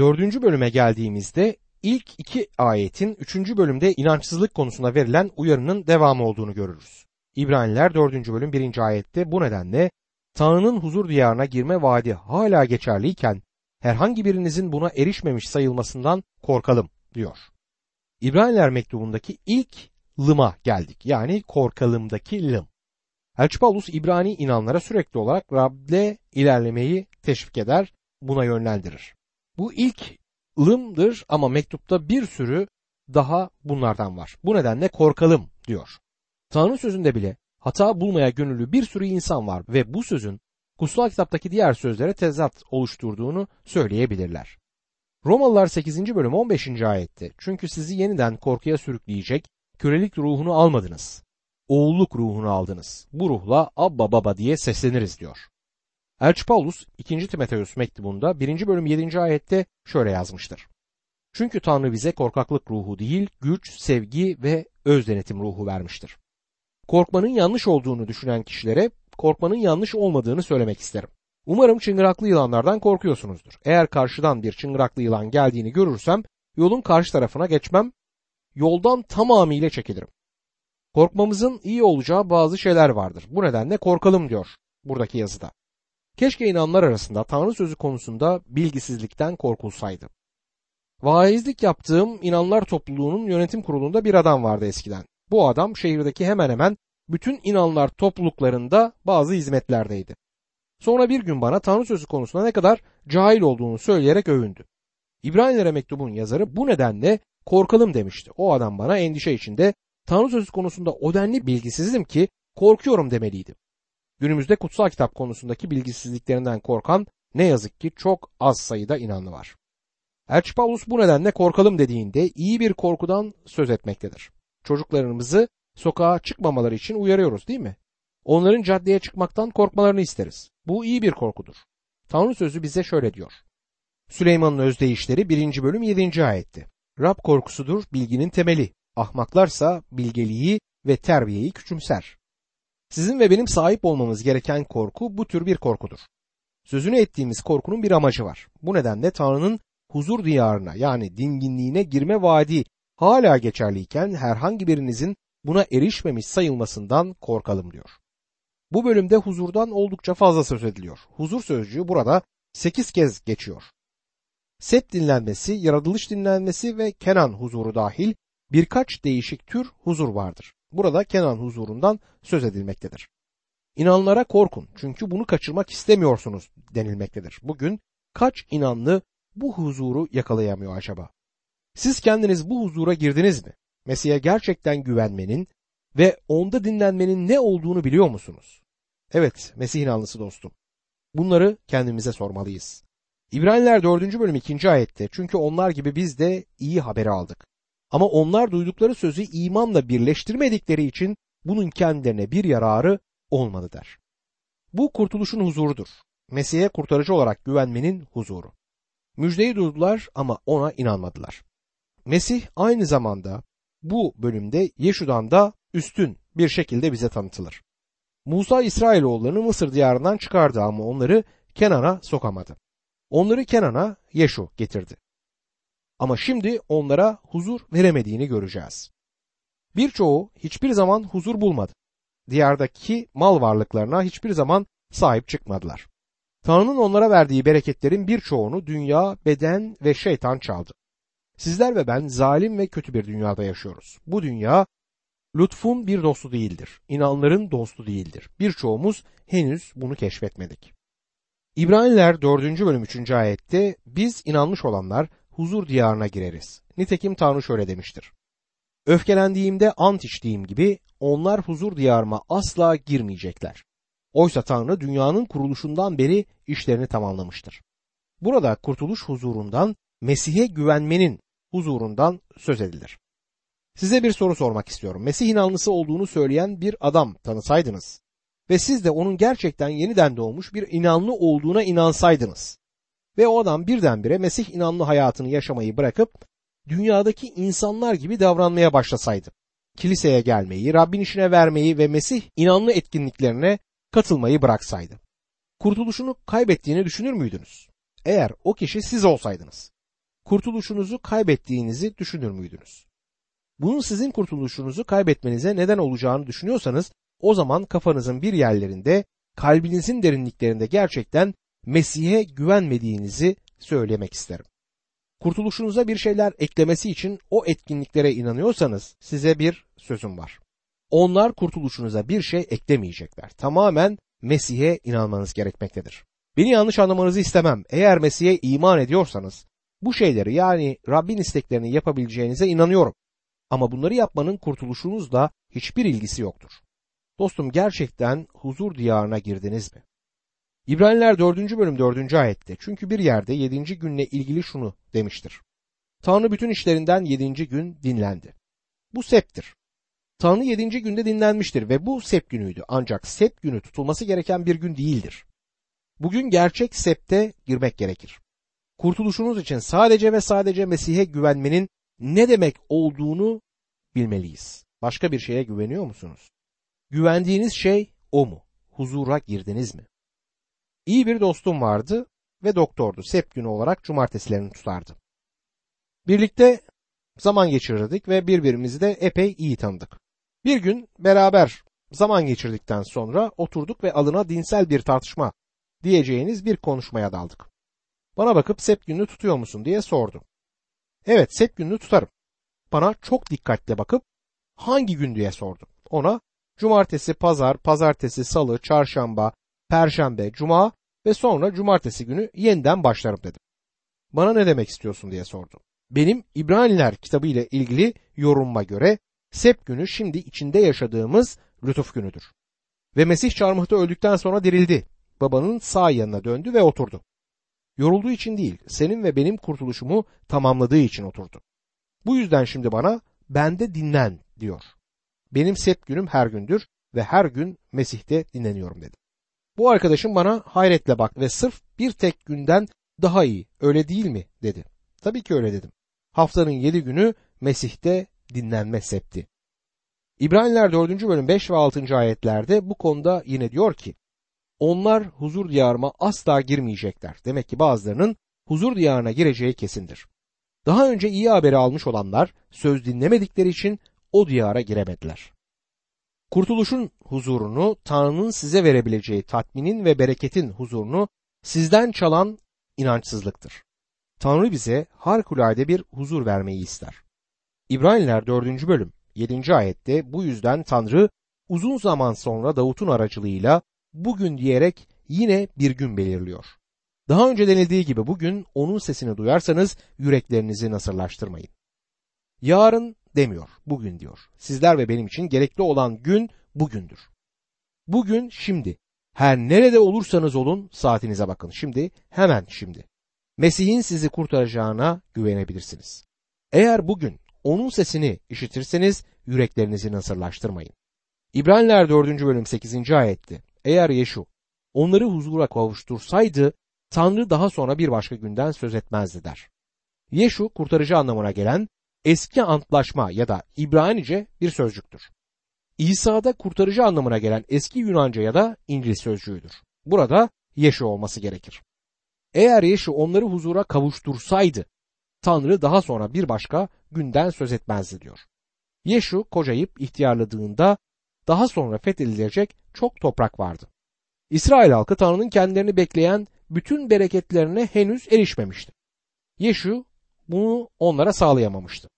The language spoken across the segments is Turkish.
Dördüncü bölüme geldiğimizde ilk iki ayetin üçüncü bölümde inançsızlık konusuna verilen uyarının devamı olduğunu görürüz. İbraniler 4. bölüm 1. ayette bu nedenle Tanrı'nın huzur diyarına girme vaadi hala geçerliyken herhangi birinizin buna erişmemiş sayılmasından korkalım diyor. İbraniler mektubundaki ilk lıma geldik. Yani korkalımdaki lım. Elçi Paulus İbrani inanlara sürekli olarak Rab'le ilerlemeyi teşvik eder, buna yönlendirir. Bu ilk lımdır ama mektupta bir sürü daha bunlardan var. Bu nedenle korkalım diyor. Tanrı sözünde bile hata bulmaya gönüllü bir sürü insan var ve bu sözün kutsal kitaptaki diğer sözlere tezat oluşturduğunu söyleyebilirler. Romalılar 8. bölüm 15. ayette çünkü sizi yeniden korkuya sürükleyecek kölelik ruhunu almadınız. Oğulluk ruhunu aldınız. Bu ruhla Abba Baba diye sesleniriz diyor. Elçi Paulus 2. Timoteus mektubunda 1. bölüm 7. ayette şöyle yazmıştır. Çünkü Tanrı bize korkaklık ruhu değil, güç, sevgi ve öz denetim ruhu vermiştir. Korkmanın yanlış olduğunu düşünen kişilere korkmanın yanlış olmadığını söylemek isterim. Umarım çıngıraklı yılanlardan korkuyorsunuzdur. Eğer karşıdan bir çıngıraklı yılan geldiğini görürsem yolun karşı tarafına geçmem, yoldan tamamıyla çekilirim. Korkmamızın iyi olacağı bazı şeyler vardır. Bu nedenle korkalım diyor buradaki yazıda. Keşke inanlar arasında Tanrı sözü konusunda bilgisizlikten korkulsaydı. Vaizlik yaptığım inanlar topluluğunun yönetim kurulunda bir adam vardı eskiden. Bu adam şehirdeki hemen hemen bütün inanlar topluluklarında bazı hizmetlerdeydi. Sonra bir gün bana Tanrı sözü konusunda ne kadar cahil olduğunu söyleyerek övündü. İbrahimlere mektubun yazarı bu nedenle korkalım demişti. O adam bana endişe içinde Tanrı sözü konusunda o denli bilgisizdim ki korkuyorum demeliydi. Günümüzde kutsal kitap konusundaki bilgisizliklerinden korkan ne yazık ki çok az sayıda inanlı var. Elçi Paulus bu nedenle korkalım dediğinde iyi bir korkudan söz etmektedir. Çocuklarımızı sokağa çıkmamaları için uyarıyoruz değil mi? Onların caddeye çıkmaktan korkmalarını isteriz. Bu iyi bir korkudur. Tanrı sözü bize şöyle diyor. Süleyman'ın özdeyişleri 1. bölüm 7. ayetti. Rab korkusudur bilginin temeli. Ahmaklarsa bilgeliği ve terbiyeyi küçümser. Sizin ve benim sahip olmamız gereken korku bu tür bir korkudur. Sözünü ettiğimiz korkunun bir amacı var. Bu nedenle Tanrı'nın huzur diyarına yani dinginliğine girme vaadi hala geçerliyken herhangi birinizin buna erişmemiş sayılmasından korkalım diyor. Bu bölümde huzurdan oldukça fazla söz ediliyor. Huzur sözcüğü burada sekiz kez geçiyor. Set dinlenmesi, yaratılış dinlenmesi ve Kenan huzuru dahil birkaç değişik tür huzur vardır. Burada Kenan huzurundan söz edilmektedir. İnanlara korkun çünkü bunu kaçırmak istemiyorsunuz denilmektedir. Bugün kaç inanlı bu huzuru yakalayamıyor acaba? Siz kendiniz bu huzura girdiniz mi? Mesih'e gerçekten güvenmenin ve onda dinlenmenin ne olduğunu biliyor musunuz? Evet, Mesih inanlısı dostum. Bunları kendimize sormalıyız. İbraniler 4. bölüm 2. ayette çünkü onlar gibi biz de iyi haberi aldık. Ama onlar duydukları sözü imanla birleştirmedikleri için bunun kendilerine bir yararı olmadı der. Bu kurtuluşun huzurudur. Mesih'e kurtarıcı olarak güvenmenin huzuru. Müjdeyi duydular ama ona inanmadılar. Mesih aynı zamanda bu bölümde Yeşu'dan da üstün bir şekilde bize tanıtılır. Musa İsrailoğullarını Mısır diyarından çıkardı ama onları Kenan'a sokamadı. Onları Kenan'a Yeşu getirdi. Ama şimdi onlara huzur veremediğini göreceğiz. Birçoğu hiçbir zaman huzur bulmadı. Diyardaki mal varlıklarına hiçbir zaman sahip çıkmadılar. Tanrı'nın onlara verdiği bereketlerin birçoğunu dünya, beden ve şeytan çaldı. Sizler ve ben zalim ve kötü bir dünyada yaşıyoruz. Bu dünya lütfun bir dostu değildir. İnanların dostu değildir. Birçoğumuz henüz bunu keşfetmedik. İbraniler 4. bölüm 3. ayette biz inanmış olanlar huzur diyarına gireriz. Nitekim Tanrı şöyle demiştir. Öfkelendiğimde ant içtiğim gibi onlar huzur diyarıma asla girmeyecekler. Oysa Tanrı dünyanın kuruluşundan beri işlerini tamamlamıştır. Burada kurtuluş huzurundan, Mesih'e güvenmenin huzurundan söz edilir. Size bir soru sormak istiyorum. Mesih inanlısı olduğunu söyleyen bir adam tanısaydınız ve siz de onun gerçekten yeniden doğmuş bir inanlı olduğuna inansaydınız ve o adam birdenbire Mesih inanlı hayatını yaşamayı bırakıp dünyadaki insanlar gibi davranmaya başlasaydı, kiliseye gelmeyi, Rabbin işine vermeyi ve Mesih inanlı etkinliklerine katılmayı bıraksaydı, kurtuluşunu kaybettiğini düşünür müydünüz? Eğer o kişi siz olsaydınız, kurtuluşunuzu kaybettiğinizi düşünür müydünüz? Bunun sizin kurtuluşunuzu kaybetmenize neden olacağını düşünüyorsanız o zaman kafanızın bir yerlerinde, kalbinizin derinliklerinde gerçekten Mesih'e güvenmediğinizi söylemek isterim. Kurtuluşunuza bir şeyler eklemesi için o etkinliklere inanıyorsanız size bir sözüm var. Onlar kurtuluşunuza bir şey eklemeyecekler. Tamamen Mesih'e inanmanız gerekmektedir. Beni yanlış anlamanızı istemem. Eğer Mesih'e iman ediyorsanız bu şeyleri yani Rabbin isteklerini yapabileceğinize inanıyorum. Ama bunları yapmanın kurtuluşunuzla hiçbir ilgisi yoktur. Dostum gerçekten huzur diyarına girdiniz mi? İbraniler 4. bölüm 4. ayette çünkü bir yerde 7. günle ilgili şunu demiştir. Tanrı bütün işlerinden 7. gün dinlendi. Bu septir. Tanrı 7. günde dinlenmiştir ve bu sep günüydü ancak sep günü tutulması gereken bir gün değildir. Bugün gerçek septe girmek gerekir. Kurtuluşunuz için sadece ve sadece Mesih'e güvenmenin ne demek olduğunu bilmeliyiz. Başka bir şeye güveniyor musunuz? Güvendiğiniz şey o mu? Huzura girdiniz mi? İyi bir dostum vardı ve doktordu. Sep günü olarak cumartesilerini tutardı. Birlikte zaman geçirirdik ve birbirimizi de epey iyi tanıdık. Bir gün beraber zaman geçirdikten sonra oturduk ve alına dinsel bir tartışma diyeceğiniz bir konuşmaya daldık. Bana bakıp sep gününü tutuyor musun diye sordu. Evet sep gününü tutarım. Bana çok dikkatle bakıp hangi gün diye sordu. Ona cumartesi, pazar, pazartesi, salı, çarşamba, perşembe, cuma ve sonra cumartesi günü yeniden başlarım dedim. Bana ne demek istiyorsun diye sordu. Benim İbraniler kitabı ile ilgili yorumuma göre Sep günü şimdi içinde yaşadığımız lütuf günüdür. Ve Mesih çarmıhta öldükten sonra dirildi. Babanın sağ yanına döndü ve oturdu. Yorulduğu için değil, senin ve benim kurtuluşumu tamamladığı için oturdu. Bu yüzden şimdi bana bende dinlen diyor. Benim sep günüm her gündür ve her gün Mesih'te dinleniyorum dedi. Bu arkadaşım bana hayretle bak ve sırf bir tek günden daha iyi öyle değil mi dedi. Tabii ki öyle dedim. Haftanın yedi günü Mesih'te dinlenme septi. İbraniler 4. bölüm 5 ve 6. ayetlerde bu konuda yine diyor ki onlar huzur diyarıma asla girmeyecekler. Demek ki bazılarının huzur diyarına gireceği kesindir. Daha önce iyi haberi almış olanlar söz dinlemedikleri için o diyara giremediler. Kurtuluşun huzurunu, Tanrı'nın size verebileceği tatminin ve bereketin huzurunu sizden çalan inançsızlıktır. Tanrı bize harikulade bir huzur vermeyi ister. İbraniler 4. bölüm 7. ayette bu yüzden Tanrı uzun zaman sonra Davut'un aracılığıyla bugün diyerek yine bir gün belirliyor. Daha önce denildiği gibi bugün onun sesini duyarsanız yüreklerinizi nasırlaştırmayın. Yarın demiyor, bugün diyor. Sizler ve benim için gerekli olan gün bugündür. Bugün şimdi. Her nerede olursanız olun saatinize bakın. Şimdi, hemen şimdi. Mesih'in sizi kurtaracağına güvenebilirsiniz. Eğer bugün onun sesini işitirseniz yüreklerinizi nasırlaştırmayın. İbraniler 4. bölüm 8. ayetti. Eğer Yeşu onları huzura kavuştursaydı Tanrı daha sonra bir başka günden söz etmezdi der. Yeşu kurtarıcı anlamına gelen eski antlaşma ya da İbranice bir sözcüktür. İsa'da kurtarıcı anlamına gelen eski Yunanca ya da İncil sözcüğüdür. Burada Yeşu olması gerekir. Eğer Yeşu onları huzura kavuştursaydı Tanrı daha sonra bir başka günden söz etmezdi diyor. Yeşu kocayıp ihtiyarladığında daha sonra fethedilecek çok toprak vardı. İsrail halkı Tanrı'nın kendilerini bekleyen bütün bereketlerine henüz erişmemişti. Yeşu bunu onlara sağlayamamıştı.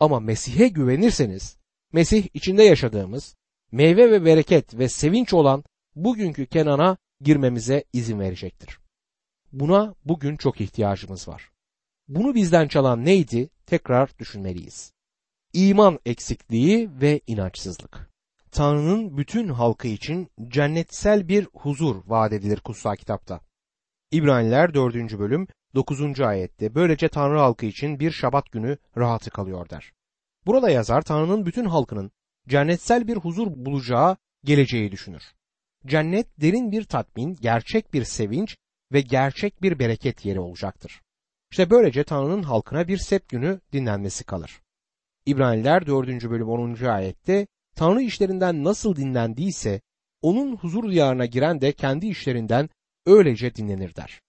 Ama Mesih'e güvenirseniz, Mesih içinde yaşadığımız meyve ve bereket ve sevinç olan bugünkü Kenan'a girmemize izin verecektir. Buna bugün çok ihtiyacımız var. Bunu bizden çalan neydi? Tekrar düşünmeliyiz. İman eksikliği ve inançsızlık. Tanrı'nın bütün halkı için cennetsel bir huzur vaat edilir kutsal kitapta. İbraniler 4. bölüm 9. ayette böylece Tanrı halkı için bir şabat günü rahatı kalıyor der. Burada yazar Tanrı'nın bütün halkının cennetsel bir huzur bulacağı geleceği düşünür. Cennet derin bir tatmin, gerçek bir sevinç ve gerçek bir bereket yeri olacaktır. İşte böylece Tanrı'nın halkına bir sep günü dinlenmesi kalır. İbraniler 4. bölüm 10. ayette Tanrı işlerinden nasıl dinlendiyse onun huzur diyarına giren de kendi işlerinden öylece dinlenir der.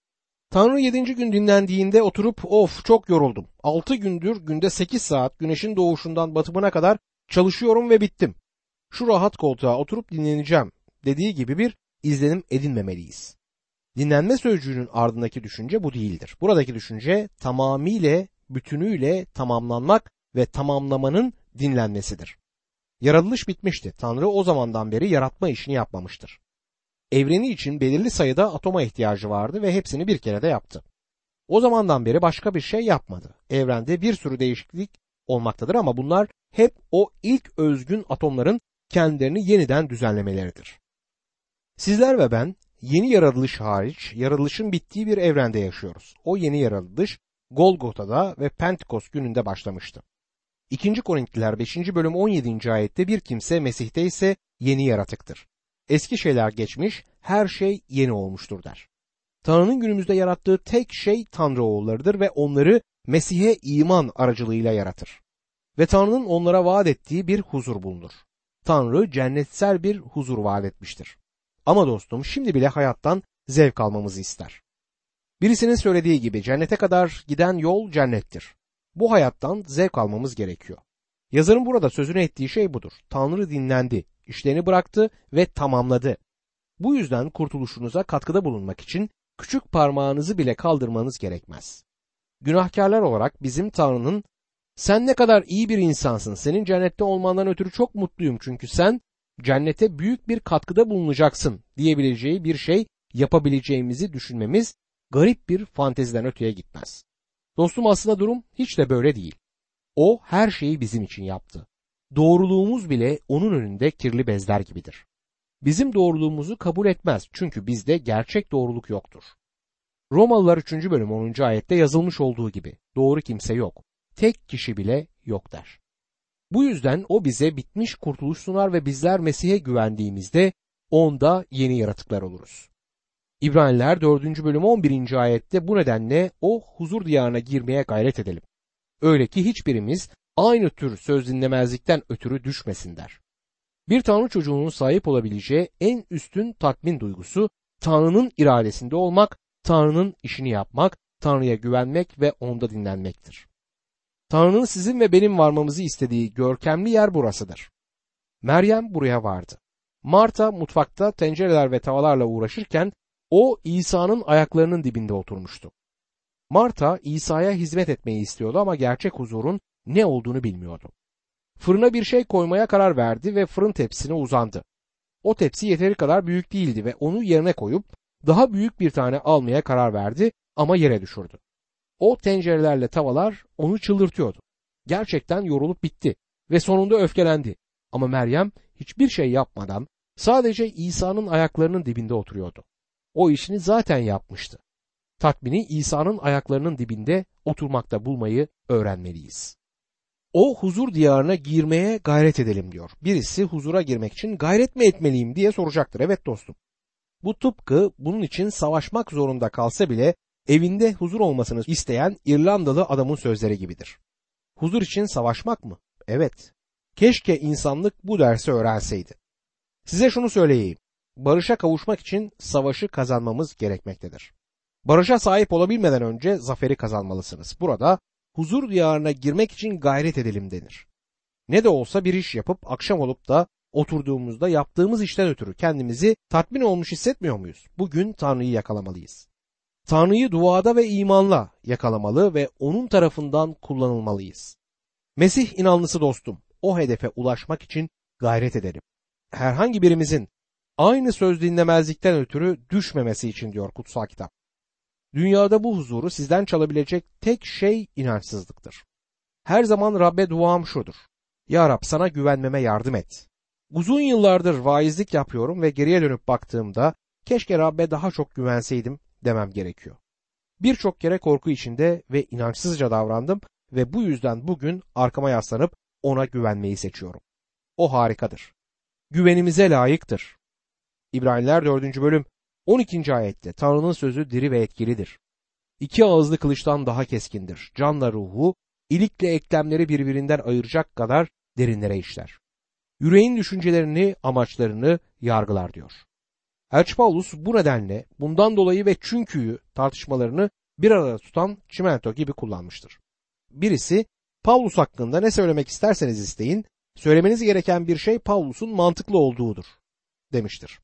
Tanrı yedinci gün dinlendiğinde oturup of çok yoruldum. Altı gündür günde sekiz saat güneşin doğuşundan batımına kadar çalışıyorum ve bittim. Şu rahat koltuğa oturup dinleneceğim dediği gibi bir izlenim edinmemeliyiz. Dinlenme sözcüğünün ardındaki düşünce bu değildir. Buradaki düşünce tamamıyla, bütünüyle tamamlanmak ve tamamlamanın dinlenmesidir. Yaratılış bitmişti. Tanrı o zamandan beri yaratma işini yapmamıştır. Evreni için belirli sayıda atoma ihtiyacı vardı ve hepsini bir kere de yaptı. O zamandan beri başka bir şey yapmadı. Evrende bir sürü değişiklik olmaktadır ama bunlar hep o ilk özgün atomların kendilerini yeniden düzenlemeleridir. Sizler ve ben yeni yaratılış hariç yaratılışın bittiği bir evrende yaşıyoruz. O yeni yaratılış Golgota'da ve Pentekost gününde başlamıştı. 2. Korintliler 5. bölüm 17. ayette bir kimse Mesih'te ise yeni yaratıktır. Eski şeyler geçmiş, her şey yeni olmuştur der. Tanrı'nın günümüzde yarattığı tek şey Tanrı oğullarıdır ve onları Mesih'e iman aracılığıyla yaratır. Ve Tanrı'nın onlara vaat ettiği bir huzur bulunur. Tanrı cennetsel bir huzur vaat etmiştir. Ama dostum şimdi bile hayattan zevk almamızı ister. Birisinin söylediği gibi cennete kadar giden yol cennettir. Bu hayattan zevk almamız gerekiyor. Yazarın burada sözünü ettiği şey budur. Tanrı dinlendi, işlerini bıraktı ve tamamladı. Bu yüzden kurtuluşunuza katkıda bulunmak için küçük parmağınızı bile kaldırmanız gerekmez. Günahkarlar olarak bizim Tanrı'nın sen ne kadar iyi bir insansın, senin cennette olmandan ötürü çok mutluyum çünkü sen cennete büyük bir katkıda bulunacaksın diyebileceği bir şey yapabileceğimizi düşünmemiz garip bir fanteziden öteye gitmez. Dostum aslında durum hiç de böyle değil. O her şeyi bizim için yaptı. Doğruluğumuz bile onun önünde kirli bezler gibidir. Bizim doğruluğumuzu kabul etmez çünkü bizde gerçek doğruluk yoktur. Romalılar 3. bölüm 10. ayette yazılmış olduğu gibi doğru kimse yok. Tek kişi bile yok der. Bu yüzden o bize bitmiş kurtuluş sunar ve bizler Mesih'e güvendiğimizde onda yeni yaratıklar oluruz. İbraniler 4. bölüm 11. ayette bu nedenle o huzur diyarına girmeye gayret edelim. Öyle ki hiçbirimiz aynı tür söz dinlemezlikten ötürü düşmesin der. Bir Tanrı çocuğunun sahip olabileceği en üstün tatmin duygusu Tanrı'nın iradesinde olmak, Tanrı'nın işini yapmak, Tanrı'ya güvenmek ve onda dinlenmektir. Tanrı'nın sizin ve benim varmamızı istediği görkemli yer burasıdır. Meryem buraya vardı. Marta mutfakta tencereler ve tavalarla uğraşırken o İsa'nın ayaklarının dibinde oturmuştu. Marta İsa'ya hizmet etmeyi istiyordu ama gerçek huzurun ne olduğunu bilmiyordu. Fırına bir şey koymaya karar verdi ve fırın tepsisine uzandı. O tepsi yeteri kadar büyük değildi ve onu yerine koyup daha büyük bir tane almaya karar verdi ama yere düşürdü. O tencerelerle tavalar onu çıldırtıyordu. Gerçekten yorulup bitti ve sonunda öfkelendi. Ama Meryem hiçbir şey yapmadan sadece İsa'nın ayaklarının dibinde oturuyordu. O işini zaten yapmıştı. Tatmini İsa'nın ayaklarının dibinde oturmakta bulmayı öğrenmeliyiz. O huzur diyarına girmeye gayret edelim diyor. Birisi huzura girmek için gayret mi etmeliyim diye soracaktır. Evet dostum. Bu tıpkı bunun için savaşmak zorunda kalsa bile evinde huzur olmasını isteyen İrlandalı adamın sözleri gibidir. Huzur için savaşmak mı? Evet. Keşke insanlık bu dersi öğrenseydi. Size şunu söyleyeyim. Barışa kavuşmak için savaşı kazanmamız gerekmektedir. Barışa sahip olabilmeden önce zaferi kazanmalısınız. Burada huzur diyarına girmek için gayret edelim denir. Ne de olsa bir iş yapıp akşam olup da oturduğumuzda yaptığımız işten ötürü kendimizi tatmin olmuş hissetmiyor muyuz? Bugün Tanrı'yı yakalamalıyız. Tanrı'yı duada ve imanla yakalamalı ve onun tarafından kullanılmalıyız. Mesih inanlısı dostum, o hedefe ulaşmak için gayret edelim. Herhangi birimizin aynı söz dinlemezlikten ötürü düşmemesi için diyor kutsal kitap. Dünyada bu huzuru sizden çalabilecek tek şey inançsızlıktır. Her zaman Rabbe duam şudur. Ya Rab sana güvenmeme yardım et. Uzun yıllardır vaizlik yapıyorum ve geriye dönüp baktığımda keşke Rabbe daha çok güvenseydim demem gerekiyor. Birçok kere korku içinde ve inançsızca davrandım ve bu yüzden bugün arkama yaslanıp ona güvenmeyi seçiyorum. O harikadır. Güvenimize layıktır. İbraniler 4. bölüm 12. ayette Tanrı'nın sözü diri ve etkilidir. İki ağızlı kılıçtan daha keskindir. Canla ruhu, ilikle eklemleri birbirinden ayıracak kadar derinlere işler. Yüreğin düşüncelerini, amaçlarını yargılar diyor. Elçi bu nedenle bundan dolayı ve çünküyü tartışmalarını bir arada tutan çimento gibi kullanmıştır. Birisi Paulus hakkında ne söylemek isterseniz isteyin, söylemeniz gereken bir şey Paulus'un mantıklı olduğudur demiştir.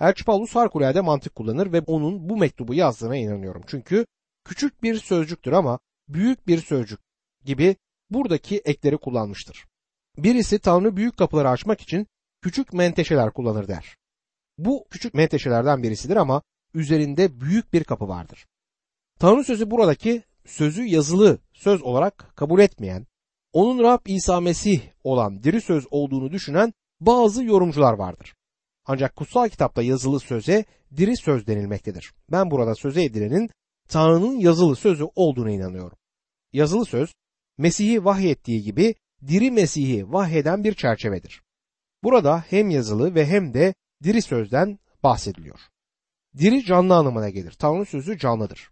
Elçi Paulus harikulade mantık kullanır ve onun bu mektubu yazdığına inanıyorum. Çünkü küçük bir sözcüktür ama büyük bir sözcük gibi buradaki ekleri kullanmıştır. Birisi Tanrı büyük kapıları açmak için küçük menteşeler kullanır der. Bu küçük menteşelerden birisidir ama üzerinde büyük bir kapı vardır. Tanrı sözü buradaki sözü yazılı söz olarak kabul etmeyen, onun Rab İsa Mesih olan diri söz olduğunu düşünen bazı yorumcular vardır. Ancak kutsal kitapta yazılı söze diri söz denilmektedir. Ben burada söze edilenin Tanrı'nın yazılı sözü olduğuna inanıyorum. Yazılı söz Mesih'i vahyettiği gibi diri Mesih'i vahyeden bir çerçevedir. Burada hem yazılı ve hem de diri sözden bahsediliyor. Diri canlı anlamına gelir. Tanrı sözü canlıdır.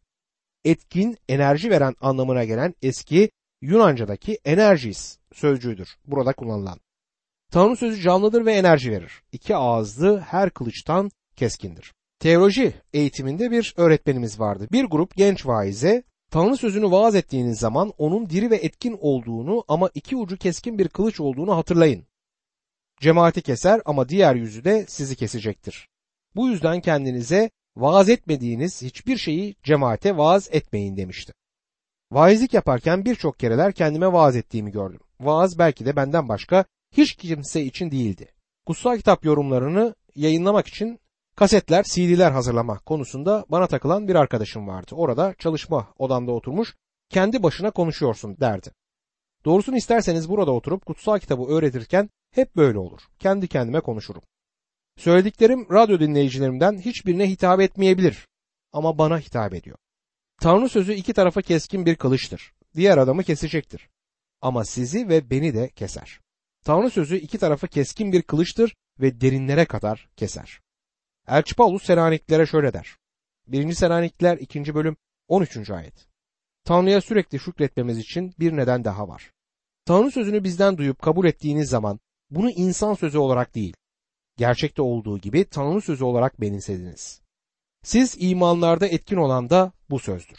Etkin, enerji veren anlamına gelen eski Yunanca'daki enerjis sözcüğüdür burada kullanılan. Tanrı sözü canlıdır ve enerji verir. İki ağızlı her kılıçtan keskindir. Teoloji eğitiminde bir öğretmenimiz vardı. Bir grup genç vaize Tanrı sözünü vaaz ettiğiniz zaman onun diri ve etkin olduğunu ama iki ucu keskin bir kılıç olduğunu hatırlayın. Cemaati keser ama diğer yüzü de sizi kesecektir. Bu yüzden kendinize vaaz etmediğiniz hiçbir şeyi cemaate vaaz etmeyin demişti. Vaizlik yaparken birçok kereler kendime vaaz ettiğimi gördüm. Vaaz belki de benden başka hiç kimse için değildi. Kutsal kitap yorumlarını yayınlamak için kasetler, CD'ler hazırlama konusunda bana takılan bir arkadaşım vardı. Orada çalışma odamda oturmuş kendi başına konuşuyorsun derdi. Doğrusunu isterseniz burada oturup kutsal kitabı öğretirken hep böyle olur. Kendi kendime konuşurum. Söylediklerim radyo dinleyicilerimden hiçbirine hitap etmeyebilir ama bana hitap ediyor. Tanrı sözü iki tarafa keskin bir kılıçtır. Diğer adamı kesecektir. Ama sizi ve beni de keser. Tanrı sözü iki tarafı keskin bir kılıçtır ve derinlere kadar keser. Elçi Paulus Seraniklere şöyle der. 1. Selanikliler 2. bölüm 13. ayet. Tanrı'ya sürekli şükretmemiz için bir neden daha var. Tanrı sözünü bizden duyup kabul ettiğiniz zaman bunu insan sözü olarak değil, gerçekte olduğu gibi Tanrı sözü olarak benimsediniz. Siz imanlarda etkin olan da bu sözdür.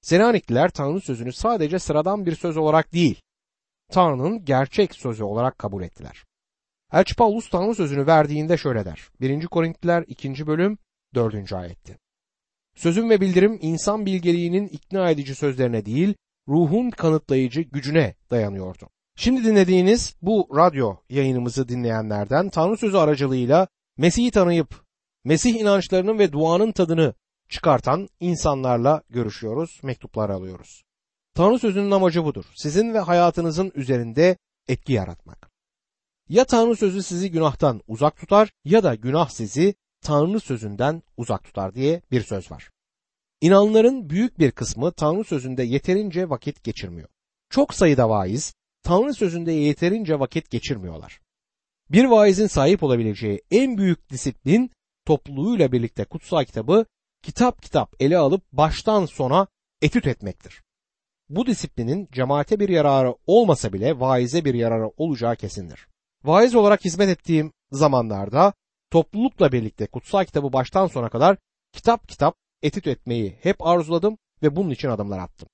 Selanikliler Tanrı sözünü sadece sıradan bir söz olarak değil, Tanrı'nın gerçek sözü olarak kabul ettiler. Elçi Paulus Tanrı sözünü verdiğinde şöyle der. 1. Korintliler 2. bölüm 4. ayetti. Sözüm ve bildirim insan bilgeliğinin ikna edici sözlerine değil, ruhun kanıtlayıcı gücüne dayanıyordu. Şimdi dinlediğiniz bu radyo yayınımızı dinleyenlerden Tanrı sözü aracılığıyla Mesih'i tanıyıp Mesih inançlarının ve duanın tadını çıkartan insanlarla görüşüyoruz, mektuplar alıyoruz. Tanrı sözünün amacı budur. Sizin ve hayatınızın üzerinde etki yaratmak. Ya Tanrı sözü sizi günahtan uzak tutar ya da günah sizi Tanrı sözünden uzak tutar diye bir söz var. İnanların büyük bir kısmı Tanrı sözünde yeterince vakit geçirmiyor. Çok sayıda vaiz Tanrı sözünde yeterince vakit geçirmiyorlar. Bir vaizin sahip olabileceği en büyük disiplin topluluğuyla birlikte kutsal kitabı kitap kitap ele alıp baştan sona etüt etmektir. Bu disiplinin cemaate bir yararı olmasa bile vaize bir yararı olacağı kesindir. Vaiz olarak hizmet ettiğim zamanlarda toplulukla birlikte kutsal kitabı baştan sona kadar kitap kitap etüt etmeyi hep arzuladım ve bunun için adımlar attım.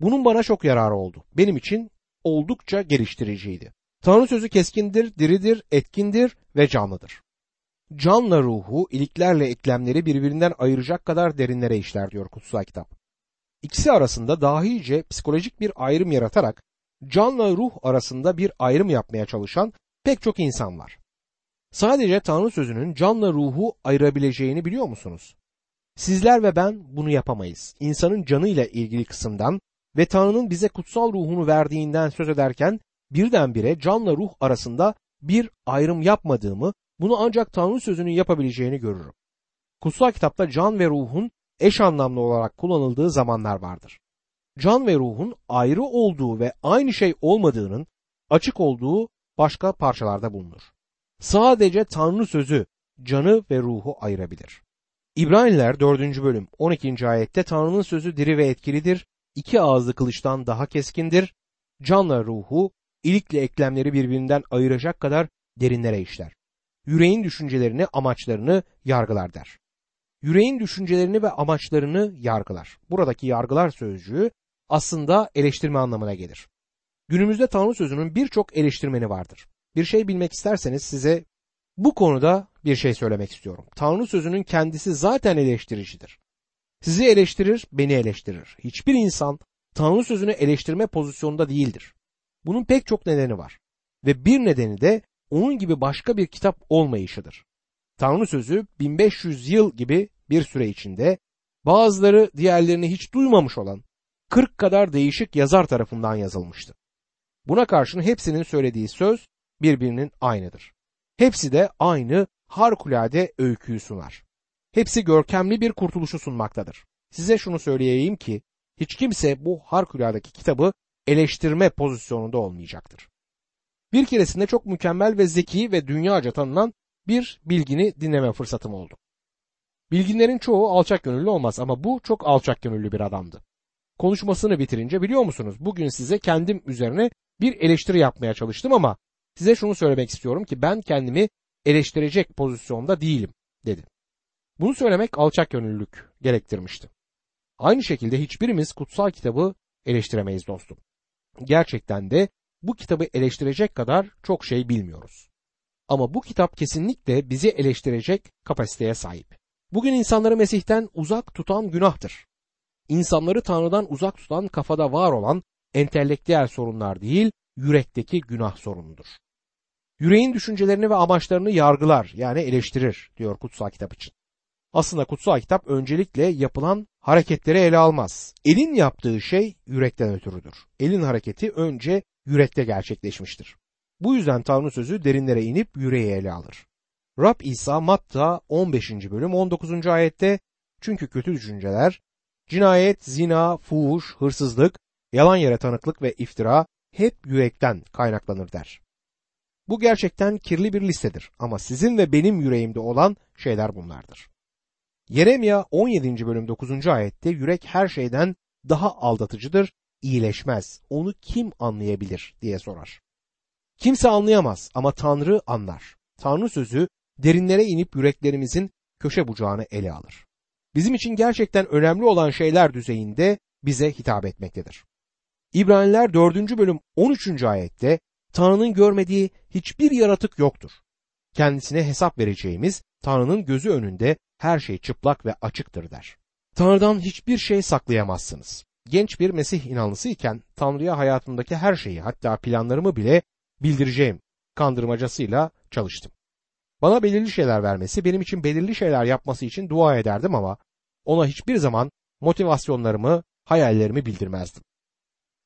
Bunun bana çok yararı oldu. Benim için oldukça geliştiriciydi. Tanrı sözü keskindir, diridir, etkindir ve canlıdır. Canla ruhu, iliklerle eklemleri birbirinden ayıracak kadar derinlere işler diyor kutsal kitap. İkisi arasında dahice psikolojik bir ayrım yaratarak canla ruh arasında bir ayrım yapmaya çalışan pek çok insan var. Sadece Tanrı sözünün canla ruhu ayırabileceğini biliyor musunuz? Sizler ve ben bunu yapamayız. İnsanın canıyla ilgili kısımdan ve Tanrı'nın bize kutsal ruhunu verdiğinden söz ederken birdenbire canla ruh arasında bir ayrım yapmadığımı, bunu ancak Tanrı sözünün yapabileceğini görürüm. Kutsal kitapta can ve ruhun eş anlamlı olarak kullanıldığı zamanlar vardır. Can ve ruhun ayrı olduğu ve aynı şey olmadığının açık olduğu başka parçalarda bulunur. Sadece Tanrı sözü canı ve ruhu ayırabilir. İbraniler 4. bölüm 12. ayette Tanrı'nın sözü diri ve etkilidir, iki ağızlı kılıçtan daha keskindir, canla ruhu, ilikle eklemleri birbirinden ayıracak kadar derinlere işler. yüreğin düşüncelerini, amaçlarını yargılar der. Yüreğin düşüncelerini ve amaçlarını yargılar. Buradaki yargılar sözcüğü aslında eleştirme anlamına gelir. Günümüzde Tanrı sözünün birçok eleştirmeni vardır. Bir şey bilmek isterseniz size bu konuda bir şey söylemek istiyorum. Tanrı sözünün kendisi zaten eleştiricidir. Sizi eleştirir, beni eleştirir. Hiçbir insan Tanrı sözünü eleştirme pozisyonunda değildir. Bunun pek çok nedeni var. Ve bir nedeni de onun gibi başka bir kitap olmayışıdır. Tanrı sözü 1500 yıl gibi bir süre içinde bazıları diğerlerini hiç duymamış olan 40 kadar değişik yazar tarafından yazılmıştı. Buna karşın hepsinin söylediği söz birbirinin aynıdır. Hepsi de aynı harikulade öyküyü sunar. Hepsi görkemli bir kurtuluşu sunmaktadır. Size şunu söyleyeyim ki hiç kimse bu harikuladeki kitabı eleştirme pozisyonunda olmayacaktır. Bir keresinde çok mükemmel ve zeki ve dünyaca tanınan bir bilgini dinleme fırsatım oldu. Bilginlerin çoğu alçak gönüllü olmaz ama bu çok alçak gönüllü bir adamdı. Konuşmasını bitirince biliyor musunuz bugün size kendim üzerine bir eleştiri yapmaya çalıştım ama size şunu söylemek istiyorum ki ben kendimi eleştirecek pozisyonda değilim dedi. Bunu söylemek alçak gönüllülük gerektirmişti. Aynı şekilde hiçbirimiz kutsal kitabı eleştiremeyiz dostum. Gerçekten de bu kitabı eleştirecek kadar çok şey bilmiyoruz. Ama bu kitap kesinlikle bizi eleştirecek kapasiteye sahip. Bugün insanları Mesih'ten uzak tutan günahtır. İnsanları Tanrı'dan uzak tutan kafada var olan entelektüel sorunlar değil, yürekteki günah sorunudur. Yüreğin düşüncelerini ve amaçlarını yargılar yani eleştirir diyor kutsal kitap için. Aslında kutsal kitap öncelikle yapılan hareketleri ele almaz. Elin yaptığı şey yürekten ötürüdür. Elin hareketi önce yürekte gerçekleşmiştir. Bu yüzden Tanrı sözü derinlere inip yüreği ele alır. Rab İsa Matta 15. bölüm 19. ayette çünkü kötü düşünceler, cinayet, zina, fuhuş, hırsızlık, yalan yere tanıklık ve iftira hep yürekten kaynaklanır der. Bu gerçekten kirli bir listedir ama sizin ve benim yüreğimde olan şeyler bunlardır. Yeremya 17. bölüm 9. ayette yürek her şeyden daha aldatıcıdır, iyileşmez. Onu kim anlayabilir diye sorar. Kimse anlayamaz ama Tanrı anlar. Tanrı sözü derinlere inip yüreklerimizin köşe bucağını ele alır. Bizim için gerçekten önemli olan şeyler düzeyinde bize hitap etmektedir. İbraniler 4. bölüm 13. ayette Tanrı'nın görmediği hiçbir yaratık yoktur. Kendisine hesap vereceğimiz Tanrı'nın gözü önünde her şey çıplak ve açıktır der. Tanrı'dan hiçbir şey saklayamazsınız. Genç bir Mesih inanlısı iken Tanrı'ya hayatımdaki her şeyi hatta planlarımı bile bildireceğim kandırmacasıyla çalıştım. Bana belirli şeyler vermesi, benim için belirli şeyler yapması için dua ederdim ama ona hiçbir zaman motivasyonlarımı, hayallerimi bildirmezdim.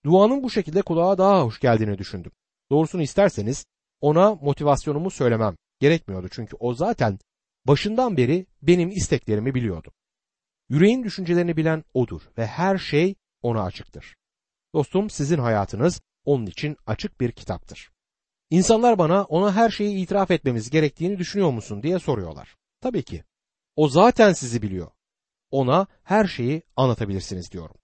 Duanın bu şekilde kulağa daha hoş geldiğini düşündüm. Doğrusunu isterseniz ona motivasyonumu söylemem gerekmiyordu çünkü o zaten başından beri benim isteklerimi biliyordu. Yüreğin düşüncelerini bilen odur ve her şey ona açıktır. Dostum sizin hayatınız onun için açık bir kitaptır. İnsanlar bana ona her şeyi itiraf etmemiz gerektiğini düşünüyor musun diye soruyorlar. Tabii ki. O zaten sizi biliyor. Ona her şeyi anlatabilirsiniz diyorum.